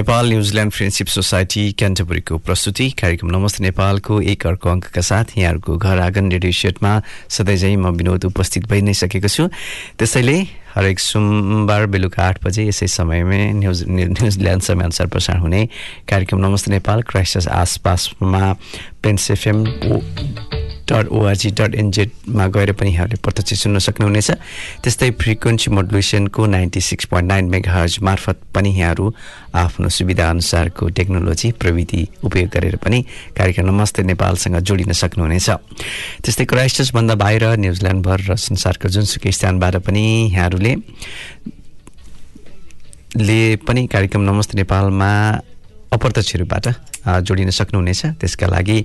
Nepal New Zealand friendship society क्यान्टबरीको प्रस्तुति। कार्यक्रम नमस्ते नेपालको एक अर्को अङ्कका साथ यहाँहरूको घर आँगन रेडियो सेटमा सधैँझै म विनोद उपस्थित भइ नै सकेको छु। त्यसैले हरेक सोमबार बेलुका आठ बजे यसै समयमै न्युज न्युजिल्यान्ड समयअनुसार प्रसारण हुने कार्यक्रम नमस्ते नेपाल क्राइस्ट आसपासमा plains FM dot O R G dot एनजेडमा गएर पनि यहाँहरूले प्रत्यक्ष सुन्न सक्नुहुनेछ। त्यस्तै frequency मोडुलेसनको ninety six point nine mega मार्फत पनि यहाँहरू आफ्नो सुविधाअनुसारको टेक्नोलोजी प्रविधि उपयोग गरेर पनि कार्यक्रम नमस्ते नेपालसँग जोडिन सक्नुहुनेछ। त्यस्तै क्राइस्टसभन्दा बाहिर न्युजिल्यान्डभर र संसारको जुनसुकै स्थानबाट पनि यहाँहरूले ले पनि कार्यक्रम नमस्ते नेपालमा अप्रत्यक्ष रूपबाट जोडिन सक्नुहुनेछ। त्यसका लागि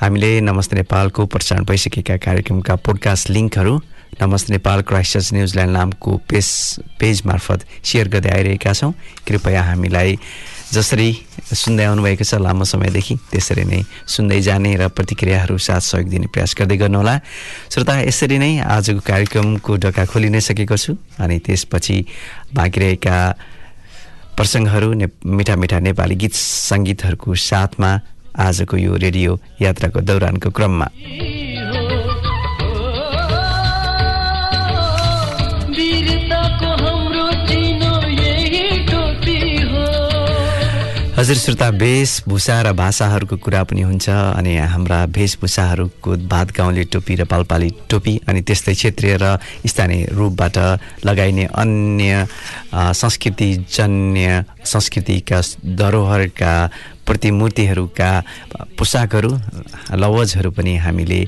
हामीले नमस्ते नेपालको प्रसारण भइसकेका कार्यक्रमका पोडकास्ट लिङ्कहरू नमस्ते नेपाल क्राइस्टर्स न्युजिल्यान्ड नामको पेज पेज मार्फत सेयर गर्दै आइरहेका छौँ। कृपया हामीलाई जसरी सुन्दै आउनुभएको छ लामो समयदेखि त्यसरी नै सुन्दै जाने र प्रतिक्रियाहरू साथ सहयोग दिने प्रयास गर्दै गर्नुहोला। श्रोता यसरी नै आजको कार्यक्रमको ढोका खोलि नै सकेको छु अनि त्यसपछि बाँकी रहेका प्रसङ्गहरू ने मिठा मिठा नेपाली गीत सङ्गीतहरूको साथमा आजको यो रेडियो यात्राको दौरानको क्रममा। हजुर श्रोता वेशभूषा र भाषाहरूको कुरा पनि हुन्छ अनि हाम्रा वेशभूषाहरूको भात गाउँले टोपी र पालपाली टोपी अनि त्यस्तै क्षेत्रीय र स्थानीय रूपबाट लगाइने अन्य संस्कृतिजन्य संस्कृतिका धरोहरका प्रतिमूर्तिहरूका पोसाकहरू लवजहरू पनि हामीले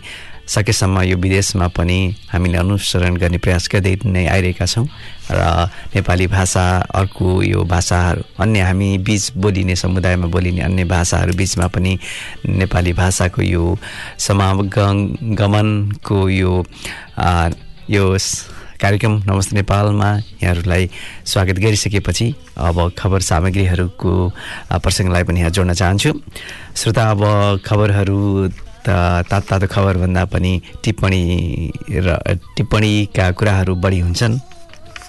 सकेसम्म यो विदेशमा पनि हामीले अनुसरण गर्ने प्रयास गर्दै नै आइरहेका छौँ र नेपाली भाषा अर्को यो भाषाहरू अन्य हामी बिच बोलिने समुदायमा बोलिने अन्य भाषाहरू बिचमा पनि नेपाली भाषाको यो समागमनको यो यो कार्यक्रम नमस्ते नेपालमा यहाँहरूलाई स्वागत गरिसकेपछि अब खबर सामग्रीहरूको प्रसङ्गलाई पनि यहाँ जोड्न चाहन्छु। श्रोता अब खबरहरू तातो तातो खबरभन्दा पनि टिप्पणी र टिप्पणीका कुराहरू बढी हुन्छन्।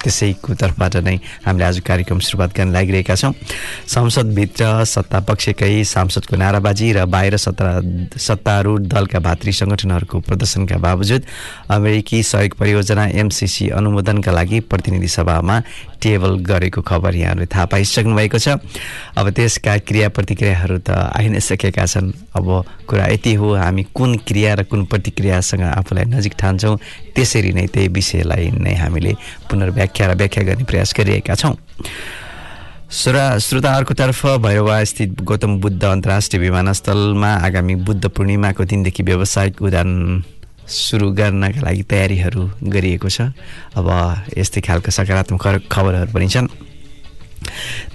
त्यसैको तर्फबाट नै हामीले आज कार्यक्रम सुरुवात गर्न लागिरहेका छौँ। संसदभित्र सत्तापक्षकै सांसदको नाराबाजी र बाहिर सत्ता सत्तारूढ दलका भातृ सङ्गठनहरूको प्रदर्शनका बावजुद अमेरिकी सहयोग परियोजना एमसिसी अनुमोदनका लागि प्रतिनिधि सभामा टेबल गरेको खबर यहाँहरूले थाहा पाइसक्नु भएको छ। अब त्यसका क्रिया प्रतिक्रियाहरू त आइ नै सकेका छन्। अब कुरा यति हो हामी कुन क्रिया र कुन प्रतिक्रियासँग आफूलाई नजिक ठान्छौँ त्यसरी नै त्यही विषयलाई नै हामीले पुनर्व्याख्या र व्याख्या गर्ने प्रयास गरिरहेका छौँ श्रोता अर्कोतर्फ भैरवा स्थित गौतम बुद्ध अन्तर्राष्ट्रिय विमानस्थलमा आगामी बुद्ध पूर्णिमाको दिनदेखि व्यावसायिक उडान सुरु गर्नका लागि तयारीहरू गरिएको छ अब यस्तै खालको सकारात्मक खबरहरू पनि छन्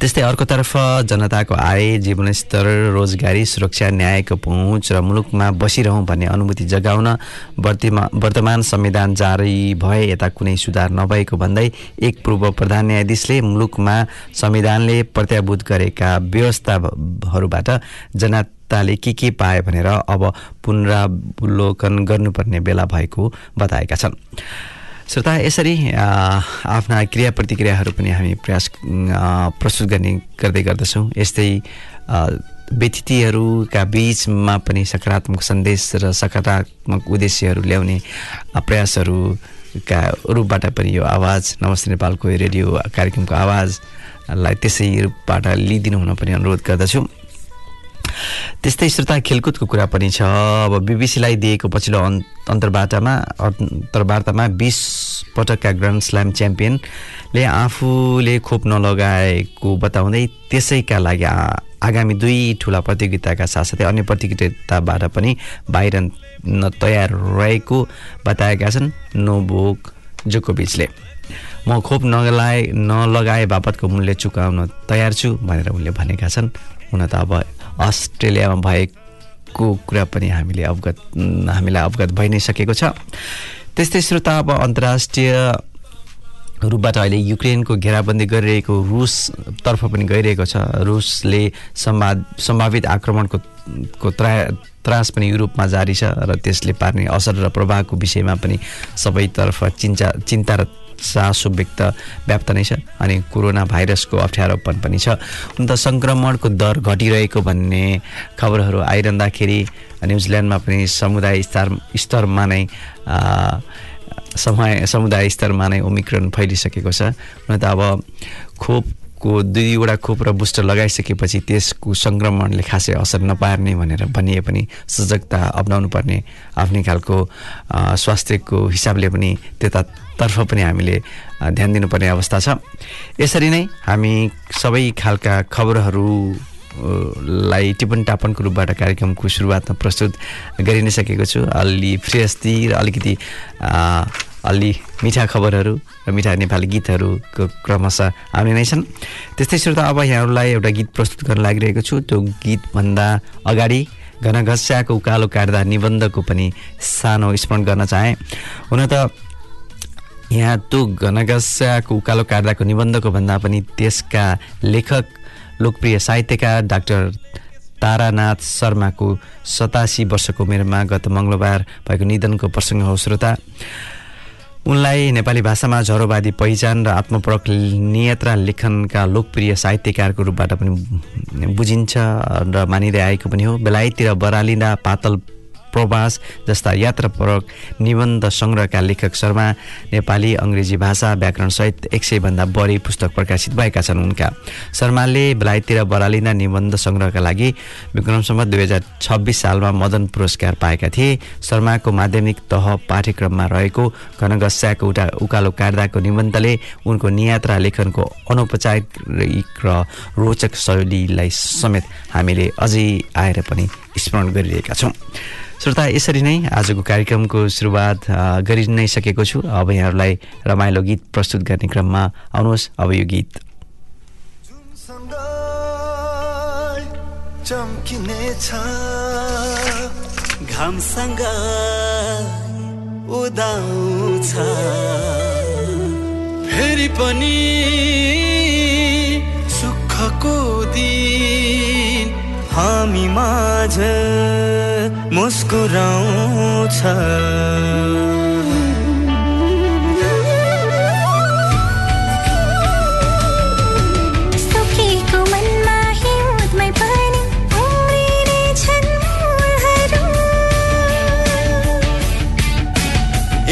त्यस्तै अर्कोतर्फ जनताको आय जीवनस्तर रोजगारी सुरक्षा न्यायको पहुँच र मुलुकमा बसिरहँ भन्ने अनुभूति जगाउन वर्तमान संविधान जारी भए यता कुनै सुधार नभएको भन्दै एक पूर्व प्रधान न्यायाधीशले मुलुकमा संविधानले प्रत्याभूत गरेका व्यवस्थाहरूबाट जनताले के के पाए भनेर अब पुनरावलोकन गर्नुपर्ने बेला भएको बताएका छन्। श्रोता यसरी आफ्ना क्रिया प्रतिक्रियाहरू पनि हामी प्रयास प्रस्तुत गर्ने गर्दै गर्दछौँ। यस्तै व्यतिथिहरूका बिचमा पनि सकारात्मक सन्देश र सकारात्मक उद्देश्यहरू ल्याउने प्रयासहरूका रूपबाट पनि यो आवाज नमस्ते नेपालको रेडियो कार्यक्रमको आवाजलाई त्यसै रूपबाट लिइदिनु हुन पनि अनुरोध गर्दछु। त्यस्तै श्रोता खेलकुदको कुरा पनि छ। अब बिबिसीलाई दिएको पछिल्लो अन्तर्वार्तामा अन्तर्वार्तामा बिस पटकका ग्रान्ड स्ल्याम च्याम्पियनले आफूले खोप नलगाएको बताउँदै त्यसैका लागि आगामी दुई ठुला प्रतियोगिताका साथसाथै अन्य प्रतियोगिताबाट पनि बाहिर तयार रहेको बताएका छन् नोबोक जोकोभिचले। म खोप नगलाए नलगाए बापतको मूल्य चुकाउन तयार छु भनेर उनले भनेका छन्। हुन त अब अस्ट्रेलियामा भएको कुरा पनि हामीले अवगत हामीलाई अवगत भइ नै सकेको छ। त्यस्तै श्रोता अब अन्तर्राष्ट्रिय रूपबाट अहिले युक्रेनको घेराबन्दी गरिरहेको रुसतर्फ पनि गइरहेको छ। रुसले सम्वाद सम्भावित आक्रमणको को त्रा त्रास पनि युरोपमा जारी छ र त्यसले पार्ने असर र प्रभावको विषयमा पनि सबैतर्फ चिन्ता चिन्ता र चासो व्यक्त व्याप्त नै छ अनि कोरोना भाइरसको अप्ठ्यारोपन पनि छ। हुन त सङ्क्रमणको दर घटिरहेको भन्ने खबरहरू आइरहँदाखेरि न्युजिल्यान्डमा पनि समुदाय स्तर स्तरमा नै समय समुदाय स्तरमा नै ओमिक्रोन फैलिसकेको छ। हुन त अब खोपको दुईवटा खोप र बुस्टर लगाइसकेपछि त्यसको सङ्क्रमणले खासै असर नपार्ने भनेर भनिए पनि सजगता अप्नाउनु पर्ने आफ्नै खालको स्वास्थ्यको हिसाबले पनि त्यतातर्फ पनि हामीले ध्यान दिनुपर्ने अवस्था छ। यसरी नै हामी सबै खालका खबरहरू लाई टिप्पण टापनको रूपबाट कार्यक्रमको सुरुवातमा प्रस्तुत गरि नै सकेको छु। अलि फ्रेस्ती र अलिकति अलि मिठा खबरहरू र मिठा नेपाली गीतहरूको क्रमशः आउने नै छन्। त्यस्तै श्रोता अब यहाँहरूलाई एउटा गीत प्रस्तुत गर्न लागिरहेको छु। त्यो गीतभन्दा अगाडि घनघस्याको उकालो काट्दा निबन्धको पनि सानो स्मरण गर्न चाहेँ। हुन त यहाँ त्यो घनघस्याको उकालो काट्दाको निबन्धको भन्दा पनि त्यसका लेखक लोकप्रिय साहित्यकार डाक्टर तारानाथ शर्माको सतासी वर्षको उमेरमा गत मङ्गलबार भएको निधनको प्रसङ्ग हो। श्रोता उनलाई नेपाली भाषामा झरोवादी पहिचान र आत्मपरक नियत्रा लेखनका लोकप्रिय साहित्यकारको रूपबाट पनि बुझिन्छ र मानिँदै आएको पनि हो। बेलायततिर बरालिँदा पातल प्रवास जस्ता यात्रापरक निबन्ध सङ्ग्रहका लेखक शर्मा नेपाली अङ्ग्रेजी भाषा व्याकरणसहित एक सयभन्दा बढी पुस्तक प्रकाशित भएका छन् उनका। शर्माले बेलायततिर बरालिँदा निबन्ध सङ्ग्रहका लागि विक्रमसम्म दुई हजार छब्बिस सालमा मदन पुरस्कार पाएका थिए। शर्माको माध्यमिक तह पाठ्यक्रममा रहेको घनगस्याको उटा उकालो काट्दाको निबन्धले उनको नियात्रा लेखनको अनौपचारिक र रोचक शैलीलाई समेत हामीले अझै आएर पनि स्मरण गरिरहेका छौँ। श्रोता यसरी नै आजको कार्यक्रमको सुरुवात गरि नै सकेको छु। अब यहाँहरूलाई रमाइलो गीत प्रस्तुत गर्ने क्रममा आउनुहोस्। अब यो गीत। घामसँग उदाउँछ। फेरि पनि सुखको दिन हामी माझ मुस्कुराउँछ।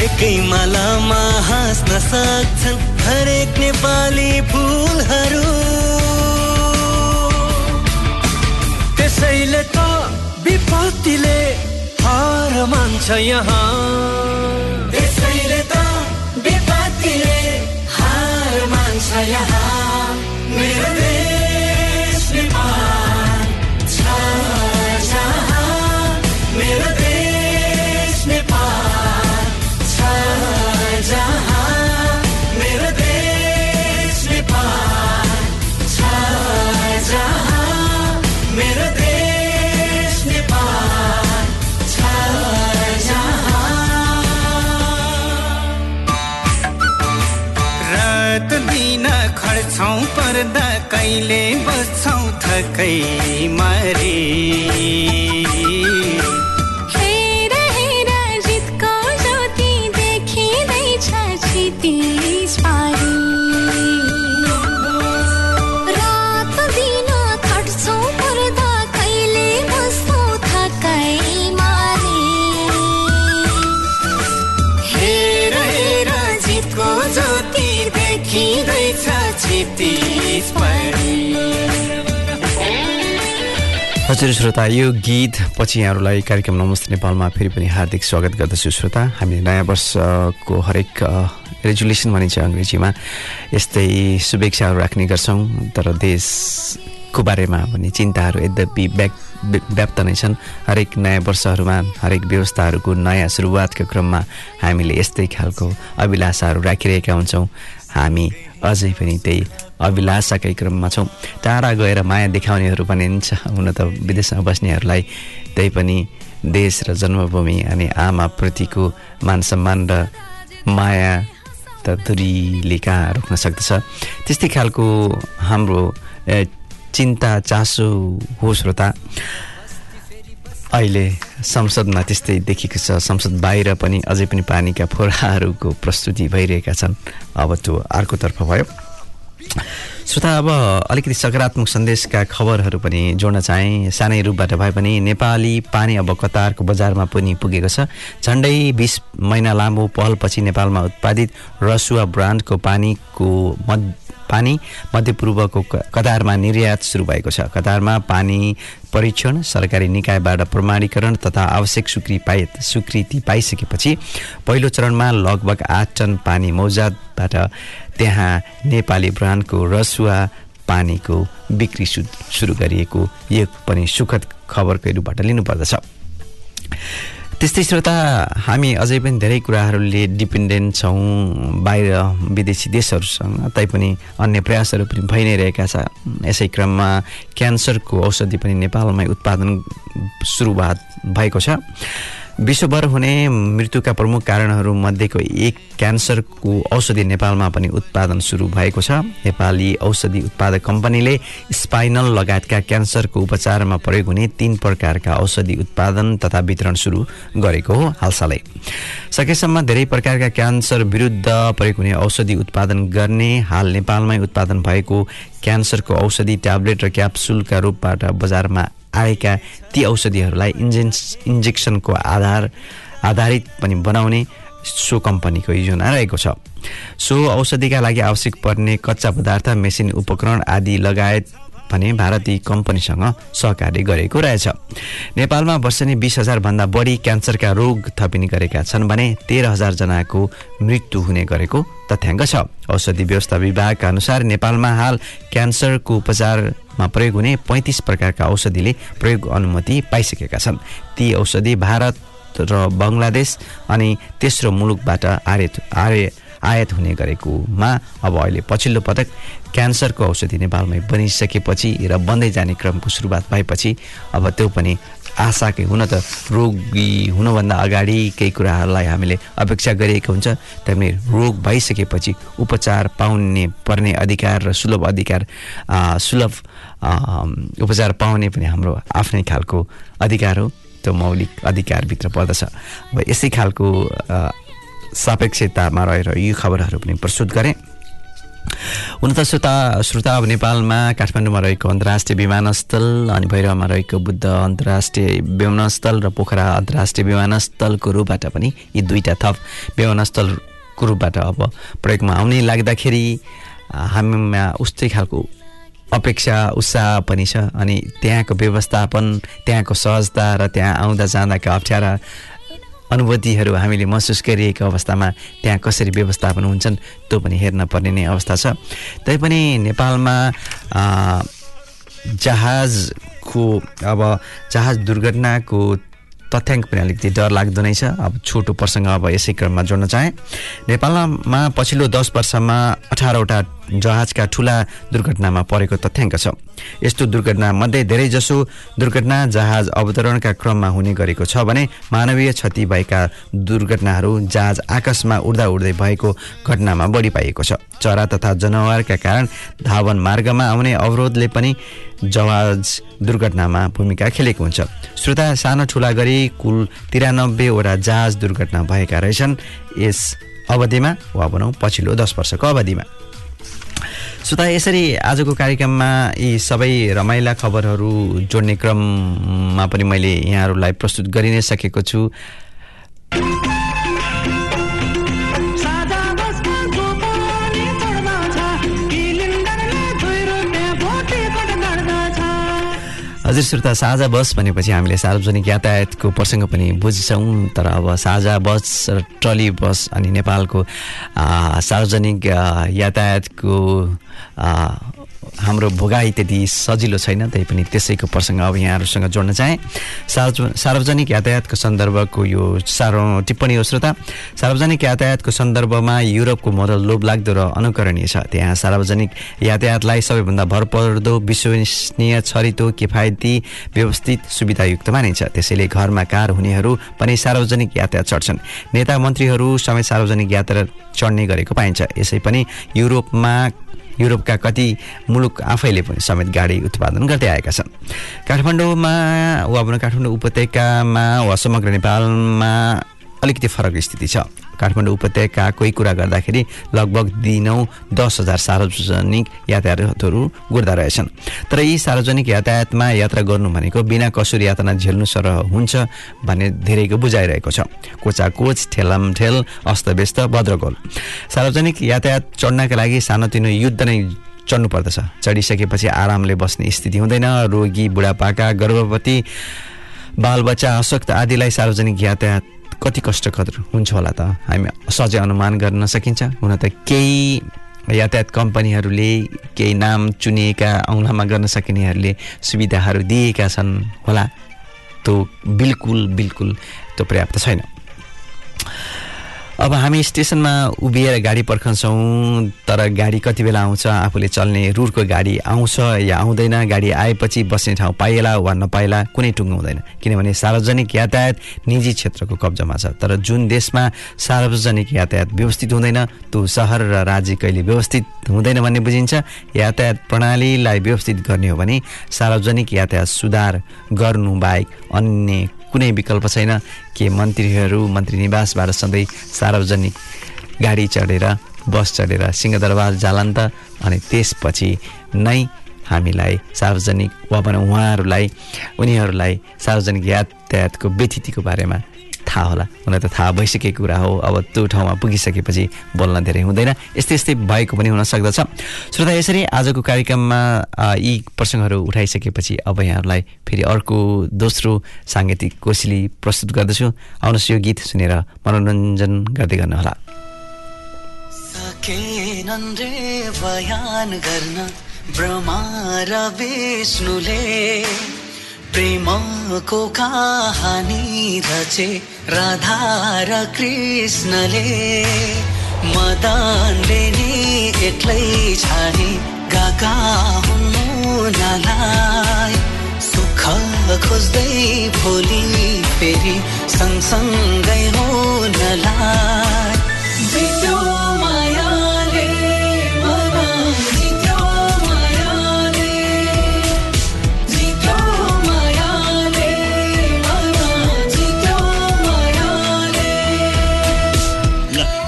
एकै मालामा हाँस्न सक्छन् हरेक नेपाली फुलहरू। विपत्तिले हार मान्छ यहाँ। त्यसैले त विपत्तिले हार मान्छ यहाँ। मेरो पर्दा कहिले बस्छौँ थकै मारे। हजुर श्रोता यो गीत पछि यहाँहरूलाई कार्यक्रम नमस्ते नेपालमा फेरि पनि हार्दिक स्वागत गर्दछु श्रोता। हामी नयाँ वर्षको हरेक रेजुलेसन भनिन्छ अङ्ग्रेजीमा। यस्तै शुभेच्छाहरू राख्ने गर्छौँ तर देश को बारेमा पनि चिन्ताहरू यद्यपि व्याक व्याप्त नै छन्। हरेक नयाँ वर्षहरूमा हरेक व्यवस्थाहरूको नयाँ सुरुवातको क्रममा हामीले यस्तै खालको अभिलाषाहरू राखिरहेका हुन्छौँ। हामी अझै पनि त्यही अभिलाषाकै क्रममा छौँ। टाढा गएर माया देखाउनेहरू पनि हुन्छ। हुन त विदेशमा बस्नेहरूलाई त्यही पनि देश र जन्मभूमि अनि आमाप्रतिको मान सम्मान र माया त दूरीले कहाँ रोक्न सक्दछ। त्यस्तै खालको हाम्रो चिन्ता चासो हो श्रोता। अहिले संसदमा त्यस्तै देखिएको छ। संसद बाहिर पनि अझै पनि पानीका फोराहरूको प्रस्तुति भइरहेका छन्। अब त्यो अर्कोतर्फ भयो। श्रोता अब अलिकति सकारात्मक सन्देशका खबरहरू पनि जोड्न चाहेँ। सानै रूपबाट भए पनि नेपाली पानी अब कतारको बजारमा पनि पुगेको छ। झन्डै बिस महिना लामो पहलपछि नेपालमा उत्पादित रसुवा ब्रान्डको पानीको मध पानी मध्यपूर्वको कतारमा निर्यात सुरु भएको छ। कतारमा पानी परीक्षण सरकारी निकायबाट प्रमाणीकरण तथा आवश्यक स्वीकृति पाए स्वीकृति पाइसकेपछि पहिलो चरणमा लगभग आठ टन पानी मौजातबाट त्यहाँ नेपाली ब्रान्डको रसुवा पानीको बिक्री सुरु गरिएको यो पनि सुखद खबरकै रूपबाट लिनुपर्दछ। त्यस्तै श्रोता हामी अझै पनि धेरै कुराहरूले डिपेन्डेन्ट छौँ बाहिर विदेशी देशहरूसँग तैपनि अन्य प्रयासहरू पनि भइ नै रहेका छ। यसै क्रममा क्यान्सरको औषधि पनि नेपालमै उत्पादन सुरुवात भएको छ। विश्वभर हुने मृत्युका प्रमुख कारणहरू मध्येको एक क्यान्सरको औषधि नेपालमा पनि उत्पादन सुरु भएको छ। नेपाली औषधि उत्पादक कम्पनीले स्पाइनल लगायतका क्यान्सरको उपचारमा प्रयोग हुने तीन प्रकारका औषधि उत्पादन तथा वितरण सुरु गरेको हो हालसालै। सकेसम्म धेरै प्रकारका क्यान्सर विरुद्ध प्रयोग हुने औषधि उत्पादन गर्ने हाल नेपालमै उत्पादन भएको क्यान्सरको औषधि ट्याब्लेट र क्याप्सुलका रूपबाट बजारमा आएका ती औषधिहरूलाई इन्जेन्स इन्जेक्सनको आधार आधारित पनि बनाउने सो कम्पनीको योजना रहेको छ। सो औषधिका लागि आवश्यक पर्ने कच्चा पदार्थ मेसिन उपकरण आदि लगायत भने भारतीय कम्पनीसँग सहकार्य गरेको रहेछ। नेपालमा वर्षनी बिस हजारभन्दा बढी क्यान्सरका रोग थपिने गरेका छन् भने तेह्र हजारजनाको मृत्यु हुने गरेको तथ्याङ्क छ। औषधि व्यवस्था विभागका अनुसार नेपालमा हाल क्यान्सरको उपचारमा प्रयोग हुने पैँतिस प्रकारका औषधिले प्रयोग अनुमति पाइसकेका छन्। ती औषधि भारत र बङ्गलादेश अनि तेस्रो मुलुकबाट आयात आय आयात हुने गरेकोमा अब अहिले पछिल्लो पटक क्यान्सरको औषधि नेपालमै बनिसकेपछि र बन्दै जाने क्रमको सुरुवात भएपछि अब त्यो पनि आशाकै हुन त रोगी हुनुभन्दा अगाडि केही कुराहरूलाई हामीले अपेक्षा गरिएको हुन्छ। त्यहाँदेखि रोग भइसकेपछि उपचार पाउने पर्ने अधिकार र सुलभ अधिकार सुलभ उपचार पाउने पनि हाम्रो आफ्नै खालको अधिकार हो। त्यो मौलिक अधिकारभित्र पर्दछ। अब यसै खालको सापेक्षतामा रहेर यो खबरहरू पनि प्रस्तुत गरेँ। हुन त श्रोता श्रोता अब नेपालमा काठमाडौँमा रहेको अन्तर्राष्ट्रिय विमानस्थल अनि भैरवमा रहेको बुद्ध अन्तर्राष्ट्रिय विमानस्थल र पोखरा अन्तर्राष्ट्रिय विमानस्थलको रूपबाट पनि यी दुईवटा थप विमानस्थलको रूपबाट अब प्रयोगमा आउने लाग्दाखेरि हामीमा उस्तै खालको अपेक्षा उत्साह पनि छ। अनि त्यहाँको व्यवस्थापन त्यहाँको सहजता र त्यहाँ आउँदा जाँदाका अप्ठ्यारा अनुभूतिहरू हामीले महसुस गरिएको अवस्थामा त्यहाँ कसरी व्यवस्थापन हुन्छन् त्यो पनि हेर्न पर्ने नै अवस्था छ। तैपनि नेपालमा जहाजको अब जहाज दुर्घटनाको तथ्याङ्क पनि अलिकति डर लाग्दो नै छ। अब छोटो प्रसङ्ग अब यसै क्रममा जोड्न चाहेँ। नेपालमा पछिल्लो दस वर्षमा अठारवटा जहाजका ठुला दुर्घटनामा परेको तथ्याङ्क छ। यस्तो दुर्घटना मध्ये धेरैजसो दुर्घटना जहाज अवतरणका क्रममा हुने गरेको छ भने मानवीय क्षति भएका दुर्घटनाहरू जहाज आकाशमा उड्दा उड्दै भएको घटनामा बढी पाइएको छ। चरा तथा जनावरका कारण धावन मार्गमा आउने अवरोधले पनि जहाज दुर्घटनामा भूमिका खेलेको हुन्छ। श्रोता सानो ठुला गरी कुल तिरानब्बेवटा जहाज दुर्घटना भएका रहेछन्। यस अवधिमा वा भनौँ पछिल्लो दस वर्षको अवधिमा। श्रोता यसरी आजको कार्यक्रममा यी सबै रमाइला खबरहरू जोड्ने क्रममा पनि मैले यहाँहरूलाई प्रस्तुत गरि नै सकेको छु। हजुर श्रोता साझा बस भनेपछि हामीले सार्वजनिक यातायातको प्रसङ्ग पनि बुझ्छौँ तर अब साझा बस र ट्रली बस अनि नेपालको सार्वजनिक यातायातको हाम्रो भोगाई त्यति सजिलो छैन तै पनि त्यसैको प्रसङ्ग अब यहाँहरूसँग जोड्न चाहे। सार्वज सार्वजनिक यातायातको सन्दर्भको यो सारो टिप्पणी हो श्रोता। सार्वजनिक यातायातको सन्दर्भमा युरोपको मोडल लोभलाग्दो र अनुकरणीय छ। त्यहाँ सार्वजनिक यातायातलाई सबैभन्दा भरपर्दो विश्वसनीय छरितो किफायती व्यवस्थित सुविधायुक्त मानिन्छ। त्यसैले घरमा कार हुनेहरू पनि सार्वजनिक यातायात चढ्छन्। नेता मन्त्रीहरू समेत सार्वजनिक यातायात चढ्ने गरेको पाइन्छ। यसै पनि युरोपमा युरोपका कति मुलुक आफैले पनि समेत गाडी उत्पादन गर्दै आएका छन्। काठमाडौँमा वा काठमाडौँ उपत्यकामा वा समग्र नेपालमा अलिकति फरक स्थिति छ। काठमाडौँ उपत्यकाकै कुरा गर्दाखेरि लगभग दिनौँ दस हजार सार्वजनिक यातायातहरू गुड्दा रहेछन्। तर यी सार्वजनिक यातायातमा यात्रा गर्नु भनेको बिना कसुर यातना झेल्नु सरह हुन्छ भन्ने धेरैको बुझाइरहेको छ। कोचाकोच ठेलामठेल अस्तव्यस्त भद्रगोल सार्वजनिक यातायात चढ्नका लागि सानोतिनो युद्ध नै चढ्नु पर्दछ चढिसकेपछि आरामले बस्ने स्थिति हुँदैन। रोगी बुढापाका गर्भवती बालबच्चा अशक्त आदिलाई सार्वजनिक यातायात कति कष्टकर हुन्छ होला त। हामी सहजै अनुमान गर्न सकिन्छ। हुन त केही यातायात कम्पनीहरूले केही नाम चुनिएका औँलामा गर्न सकिनेहरूले सुविधाहरू दिएका छन् होला। त्यो बिल्कुल बिल्कुल त्यो पर्याप्त छैन। अब हामी स्टेसनमा उभिएर गाडी पर्खन्छौँ तर गाडी कति बेला आउँछ आफूले चल्ने रुटको गाडी आउँछ या आउँदैन गाडी आएपछि बस्ने ठाउँ पाइएला वा नपाइला कुनै टुङ्गो हुँदैन। किनभने सार्वजनिक यातायात निजी क्षेत्रको कब्जामा छ। तर जुन देशमा सार्वजनिक यातायात व्यवस्थित हुँदैन त्यो सहर र राज्य कहिले व्यवस्थित हुँदैन भन्ने बुझिन्छ। यातायात प्रणालीलाई व्यवस्थित गर्ने हो भने सार्वजनिक यातायात सुधार गर्नु बाहेक अन्य कुनै विकल्प छैन। के मन्त्रीहरू मन्त्री निवासबाट सधैँ सार्वजनिक गाडी चढेर बस चढेर सिंहदरबार जालान् त अनि त्यसपछि नै हामीलाई सार्वजनिक वा भनौँ उहाँहरूलाई उनीहरूलाई सार्वजनिक यातायातको व्यतिथिको बारेमा थाहा होला। हुन त थाहा भइसकेको कुरा हो। अब त्यो ठाउँमा पुगिसकेपछि बोल्न धेरै हुँदैन। यस्तै यस्तै भएको पनि हुन सक्दछ। श्रोता यसरी आजको कार्यक्रममा यी प्रसङ्गहरू उठाइसकेपछि अब यहाँहरूलाई फेरि अर्को दोस्रो साङ्गीतिक कोसिली प्रस्तुत गर्दछु। आउनुहोस् यो गीत सुनेर मनोरञ्जन गर्दै गर्नुहोला। बयान गर्न ब्रह्मा र विष्णुले प्रेमको कहानी रचे राधा र कृष्णले मदनले नि एक्लै छाने गाका हुनु नलाई। सुख खोज्दै भोलि फेरि सँगसँगै हुनलाई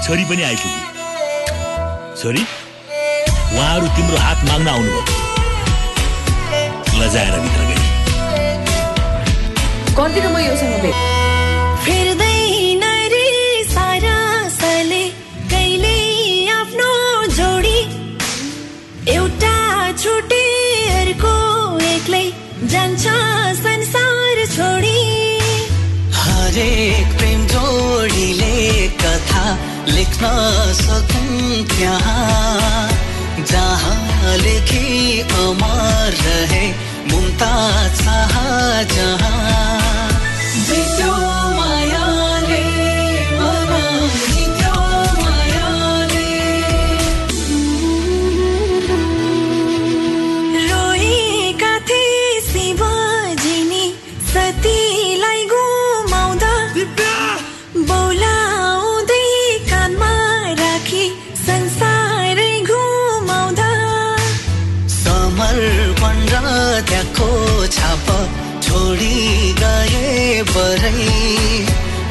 छोरी पनि आइपुग्यो। छोरी उहाँहरू तिम्रो हात माग्न आउनुभयो। लजाएर भित्र गए गर्दिनँ म योसँग भेट। फेर्दैन रे सारा साले कहिले आफ्नो जोडी? एउटा छुटे अर्को एक्लै जान्छ संसार छोडी। हरेक प्रेम जोडीले कथा लेख्न सकुन् त्यहाँ जहाँ लेखी अमर रहे मुमताज जहाँ।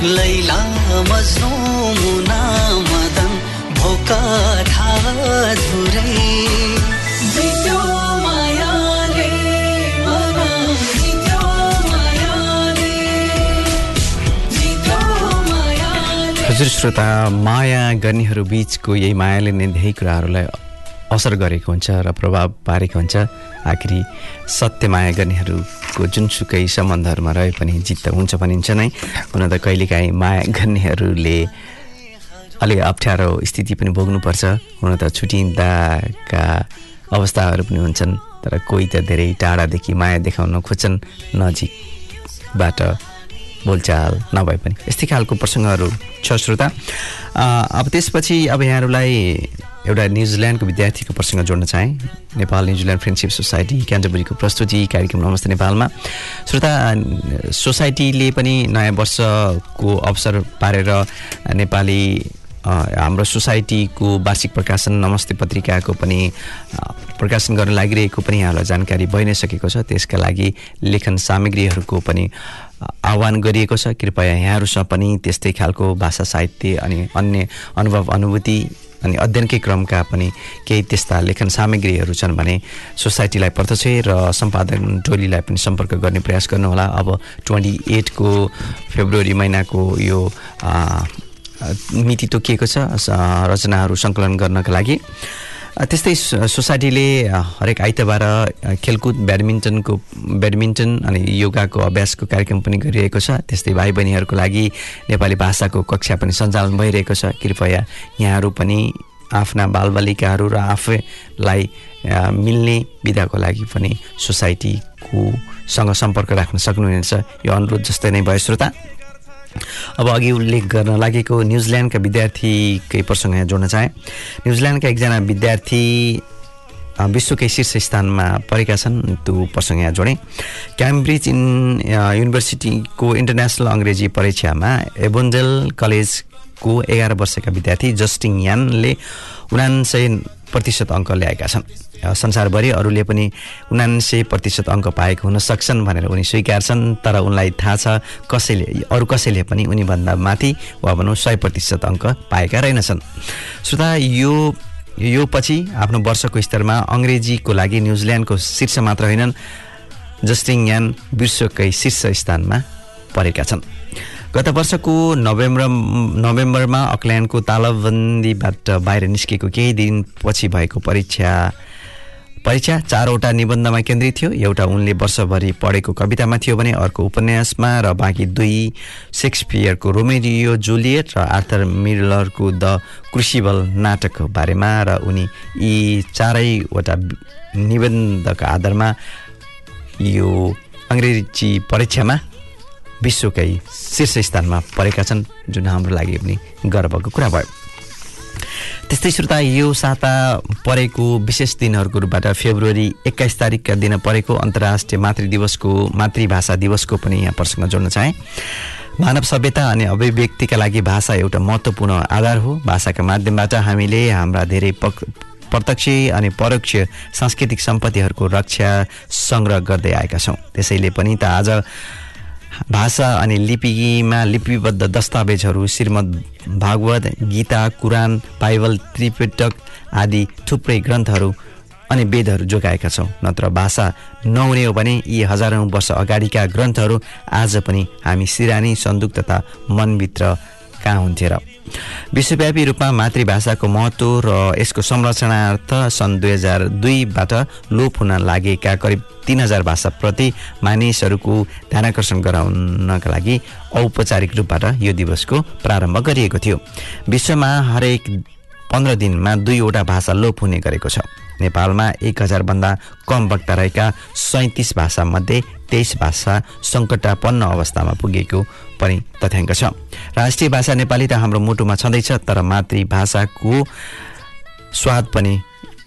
लैला मुना मदन भोक हजुर श्रोता माया गर्नेहरू बिचको यही मायाले नै धेरै कुराहरूलाई असर गरेको हुन्छ र प्रभाव पारेको हुन्छ। आखिरी सत्य माया गर्नेहरूको जुनसुकै सम्बन्धहरूमा रहे पनि जित त हुन्छ भनिन्छ नै। हुन त कहिलेकाहीँ माया गर्नेहरूले अलिक अप्ठ्यारो स्थिति पनि भोग्नुपर्छ। हुन त छुटिँदाका अवस्थाहरू पनि हुन्छन् तर कोही त धेरै टाढादेखि माया देखाउन खोज्छन् नजिकबाट बोलचाल नभए पनि। यस्तै खालको प्रसङ्गहरू छ श्रोता। अब त्यसपछि अब यहाँहरूलाई एउटा न्युजिल्यान्डको विद्यार्थीको प्रसङ्ग जोड्न चाहेँ। Nepal New Zealand friendship society क्यान्टबरीको प्रस्तुति कार्यक्रम नमस्ते नेपालमा। श्रोता सोसाइटीले पनि नयाँ वर्षको अवसर पारेर नेपाली हाम्रो सोसाइटीको वार्षिक प्रकाशन नमस्ते पत्रिकाको पनि प्रकाशन गर्न लागिरहेको पनि यहाँलाई जानकारी भइ नै सकेको छ। त्यसका लागि लेखन सामग्रीहरूको पनि आह्वान गरिएको छ। कृपया यहाँहरूसँग पनि त्यस्तै खालको भाषा साहित्य अनि अन्य अनुभव अनुभूति अनि अध्ययनकै क्रमका पनि केही त्यस्ता लेखन सामग्रीहरू छन् भने सोसाइटीलाई पर्दछ र सम्पादन टोलीलाई पनि सम्पर्क गर्ने प्रयास गर्नुहोला। अब ट्वेन्टी एटको फेब्रुअरी महिनाको यो मिति तोकिएको छ। रचनाहरू सङ्कलन गर्नका लागि। त्यस्तै सोसाइटीले हरेक आइतबार खेलकुद ब्याडमिन्टनको ब्याडमिन्टन अनि योगाको अभ्यासको कार्यक्रम पनि गरिरहेको छ। त्यस्तै भाइ बहिनीहरूको लागि नेपाली भाषाको कक्षा पनि सञ्चालन भइरहेको छ। कृपया यहाँहरू पनि आफ्ना बालबालिकाहरू र आफैलाई मिल्ने विधाको लागि पनि सोसाइटीको सँग सम्पर्क राख्न सक्नुहुनेछ। यो अनुरोध जस्तै नै भयो श्रोता। अब अघि उल्लेख गर्न लागेको न्युजिल्यान्डका विद्यार्थीकै प्रसङ्ग यहाँ जोड्न चाहेँ। न्युजिल्यान्डका एकजना विद्यार्थी विश्वकै शीर्ष स्थानमा परेका छन्। त्यो प्रसङ्ग यहाँ जोडेँ। क्याम्ब्रिज इन युनिभर्सिटीको इन्टरनेसनल अङ्ग्रेजी परीक्षामा एबोन्जेल कलेजको एघार वर्षका विद्यार्थी जस्टिङ यानले उनान्सय प्रतिशत अङ्क ल्याएका छन्। संसारभरि अरूले पनि उनान्सय प्रतिशत अङ्क पाएको हुन सक्छन् भनेर उनी स्वीकार्छन् तर उनलाई थाहा छ कसैले अरू कसैले पनि उनीभन्दा माथि वा भनौँ सय प्रतिशत अङ्क पाएका रहेनछन्। श्रोता यो यो पछि आफ्नो वर्षको स्तरमा अङ्ग्रेजीको लागि न्युजिल्यान्डको शीर्ष मात्र होइनन् जस्टिङ यान विश्वकै शीर्ष स्थानमा परेका छन्। गत वर्षको नोभेम्बर नोभेम्बरमा अकल्यान्डको तालाबन्दीबाट बाहिर निस्केको केही दिनपछि भएको परीक्षा परीक्षा चारवटा निबन्धमा केन्द्रित थियो। एउटा उनले वर्षभरि पढेको कवितामा थियो भने अर्को उपन्यासमा र बाँकी दुई सेक्सपियरको रोमेरियो जुलियट र आर्थर मिलरको द क्रुसिबल नाटकको बारेमा र उनी यी चारैवटा निबन्धका आधारमा यो अङ्ग्रेजी परीक्षामा विश्वकै शीर्ष स्थानमा परेका छन् जुन हाम्रो लागि पनि गर्वको कुरा भयो। त्यस्तै श्रोता यो साता परेको विशेष दिनहरूको रूपबाट फेब्रुअरी एक्काइस तारिकका दिन परेको अन्तर्राष्ट्रिय मातृ दिवसको मातृभाषा दिवसको पनि यहाँ प्रसङ्ग जोड्न चाहेँ। मानव सभ्यता अनि अभिव्यक्तिका लागि भाषा एउटा महत्त्वपूर्ण आधार हो। भाषाका माध्यमबाट हामीले हाम्रा धेरै पक प्रत्यक्ष अनि परोक्ष सांस्कृतिक सम्पत्तिहरूको रक्षा सङ्ग्रह गर्दै आएका छौँ। त्यसैले पनि त आज भाषा अनि लिपिमा लिपिबद्ध दस्तावेजहरू श्रीमद् भागवत गीता कुरान बाइबल त्रिपिटक आदि थुप्रै ग्रन्थहरू अनि वेदहरू जोगाएका छौँ। नत्र भाषा नहुने हो भने यी हजारौँ वर्ष अगाडिका ग्रन्थहरू आज पनि हामी सिरानी सन्दुक तथा मनभित्र कहाँ हुन्थे र? विश्वव्यापी रूपमा मातृभाषाको महत्त्व र यसको संरक्षणार्थ सन् दुई हजार दुईबाट लोप हुन लागेका करिब तिन हजार भाषाप्रति मानिसहरूको ध्यानकर्षण गराउनका लागि औपचारिक रूपबाट यो दिवसको प्रारम्भ गरिएको थियो। विश्वमा हरेक पन्ध्र दिनमा दुईवटा भाषा लोप हुने गरेको छ। नेपालमा एक हजारभन्दा कम वक्ता रहेका सैँतिस भाषामध्ये तेइस भाषा सङ्कटापन्न अवस्थामा पुगेको पनि तथ्याङ्क छ। राष्ट्रिय भाषा नेपाली त हाम्रो मुटुमा छँदैछ तर मातृभाषाको स्वाद पनि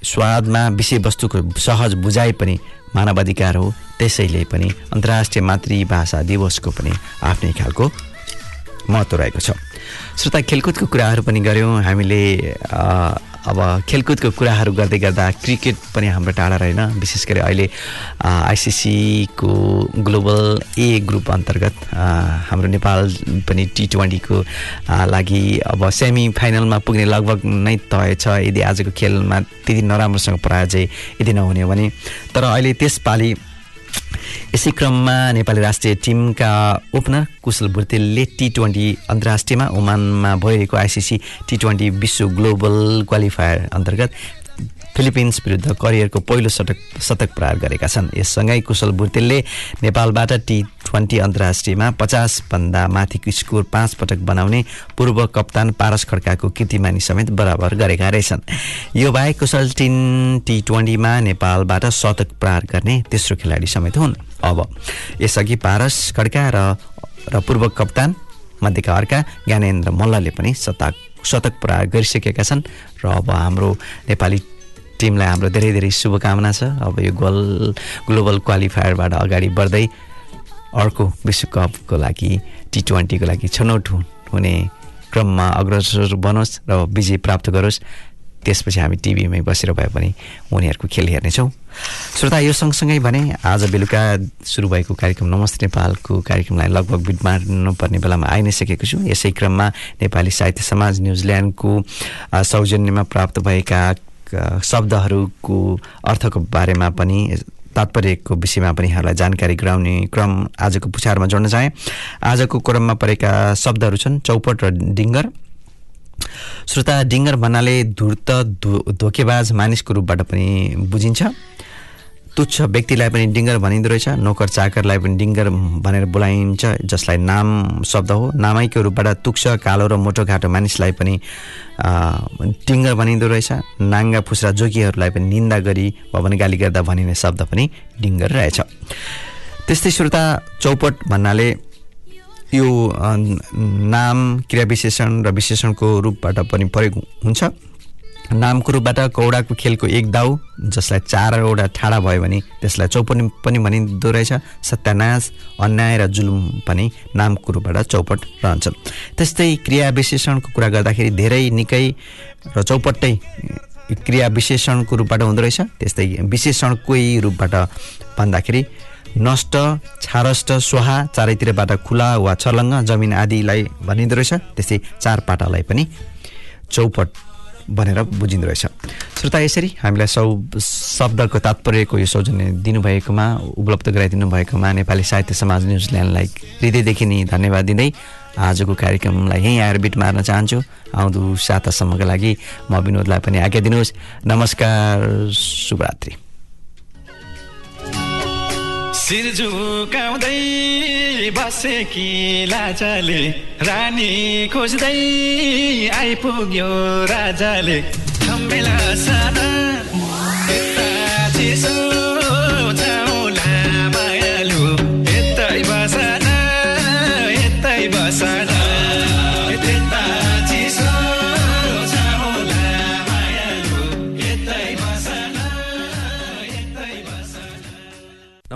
स्वादमा विषयवस्तुको सहज बुझाइ पनि मानवाधिकार हो। त्यसैले पनि अन्तर्राष्ट्रिय मातृभाषा दिवसको पनि आफ्नै खालको महत्त्व रहेको छ। श्रोता खेलकुदको कुराहरू पनि गऱ्यौँ। हामीले अब खेलकुदको कुराहरू गर्दै गर्दा क्रिकेट पनि हाम्रो टाढा रहेन। विशेष गरी अहिले आइसिसीको ग्लोबल ए ग्रुप अन्तर्गत हाम्रो नेपाल पनि टी ट्वेन्टीको लागि अब सेमी फाइनलमा पुग्ने लगभग नै तय छ। यदि आजको खेलमा त्यति नराम्रोसँग पराजय यदि नहुने हो भने तर अहिले त्यसपालि यसै क्रममा नेपाली राष्ट्रिय टिमका ओपनर कुशल भुर्तेलले टी ट्वेन्टी अन्तर्राष्ट्रियमा ओमानमा भइरहेको आइसिसी टी ट्वेन्टी विश्व ग्लोबल क्वालिफायर अन्तर्गत फिलिपिन्स विरुद्ध करियरको पहिलो शतक शतक प्रहार गरेका छन्। यससँगै कुशल भुर्तेलले नेपालबाट टी ट्वेन्टी अन्तर्राष्ट्रियमा पचासभन्दा माथिको स्कोर पाँच पटक बनाउने पूर्व कप्तान पारस खड्काको कीर्तिमानी समेत बराबर गरेका रहेछन्। यो बाहेक कुशल टिन टी ट्वेन्टीमा नेपालबाट शतक प्रहार गर्ने तेस्रो खेलाडी समेत हुन्। अब यसअघि पारस खड्का र र पूर्व कप्तान मध्येका अर्का ज्ञानेन्द्र मल्लले पनि शतक शतक प्रहार गरिसकेका छन्। र अब हाम्रो नेपाली टिमलाई हाम्रो धेरै धेरै शुभकामना छ। अब यो गोल ग्लोबल क्वालिफायरबाट अगाडि बढ्दै अर्को विश्वकपको लागि टी ट्वेन्टीको लागि छनौट हुने क्रममा अग्रसर बनोस् र विजय प्राप्त गरोस्। त्यसपछि हामी टिभीमै बसेर भए पनि उनीहरूको खेल हेर्नेछौँ। श्रोता यो सँगसँगै भने आज बेलुका सुरु भएको कार्यक्रम नमस्ते नेपालको कार्यक्रमलाई लगभग बिट मार्नुपर्ने बेलामा आइ नै सकेको छु। यसै क्रममा नेपाली साहित्य समाज न्युजिल्यान्डको सौजन्यमा प्राप्त भएका शब्दहरूको अर्थको बारेमा पनि तात्पर्यको विषयमा पनि यहाँलाई जानकारी गराउने क्रम आजको पुछारमा जोड्न चाहे। आजको क्रममा परेका शब्दहरू छन् चौपट र डिङ्गर। श्रोता डिङ्गर भन्नाले धूर्त धोकेबाज मानिसको रूपबाट पनि बुझिन्छ। तुच्छ व्यक्तिलाई पनि डिङ्गर भनिँदो रहेछ नोकर चाकरलाई पनि डिङ्गर भनेर बोलाइन्छ जसलाई नाम शब्द हो। नामैको रूपबाट तुक्ष कालो र मोटो घाटो मानिसलाई पनि डिङ्गर भनिँदो रहेछ। नाङ्गा फुस्रा जोगीहरूलाई पनि निन्दा गरी भने गाली गर्दा भनिने शब्द पनि डिङ्गर रहेछ। त्यस्तै श्रोता चौपट भन्नाले यो नाम क्रिया विशेषण र विशेषणको रूपबाट पनि प्रयोग हुन्छ। नामको रूपबाट कौडाको खेलको एक दाउ जसलाई चारवटा ठाडा भयो भने त्यसलाई चौपट पनि भनिँदो रहेछ। सत्यानाश अन्याय र जुलुम पनि नामको रूपबाट चौपट रहन्छन् त्यस्तै क्रिया विशेषणको कुरा गर्दाखेरि धेरै निकै र चौपट्टै क्रिया विशेषणको रूपबाट हुँदो रहेछ। त्यस्तै विशेषणकै रूपबाट भन्दाखेरि नष्ट छारष्ट स्वाहा चारैतिरबाट खुला वा छर्लङ्ग जमिन आदिलाई भनिँदो रहेछ। त्यस्तै चारपाटालाई पनि चौपट भनेर बुझिँदो रहेछ। श्रोता यसरी हामीलाई सौ शब्दको तात्पर्यको यो सौजन्य दिनुभएकोमा उपलब्ध गराइदिनु भएकोमा नेपाली साहित्य समाज न्युजिल्यान्डलाई हृदयदेखि नै धन्यवाद दिँदै आजको कार्यक्रमलाई यहीँ आएर बिट मार्न चाहन्छु। आउँदो सातासम्मका लागि म विनोदलाई पनि आज्ञा दिनुहोस्। नमस्कार शुभरात्रि। शिर झुकाउँदै बसेकी लाजाले रानी खोज्दै आइपुग्यो राजाले। खम्बेला चिसो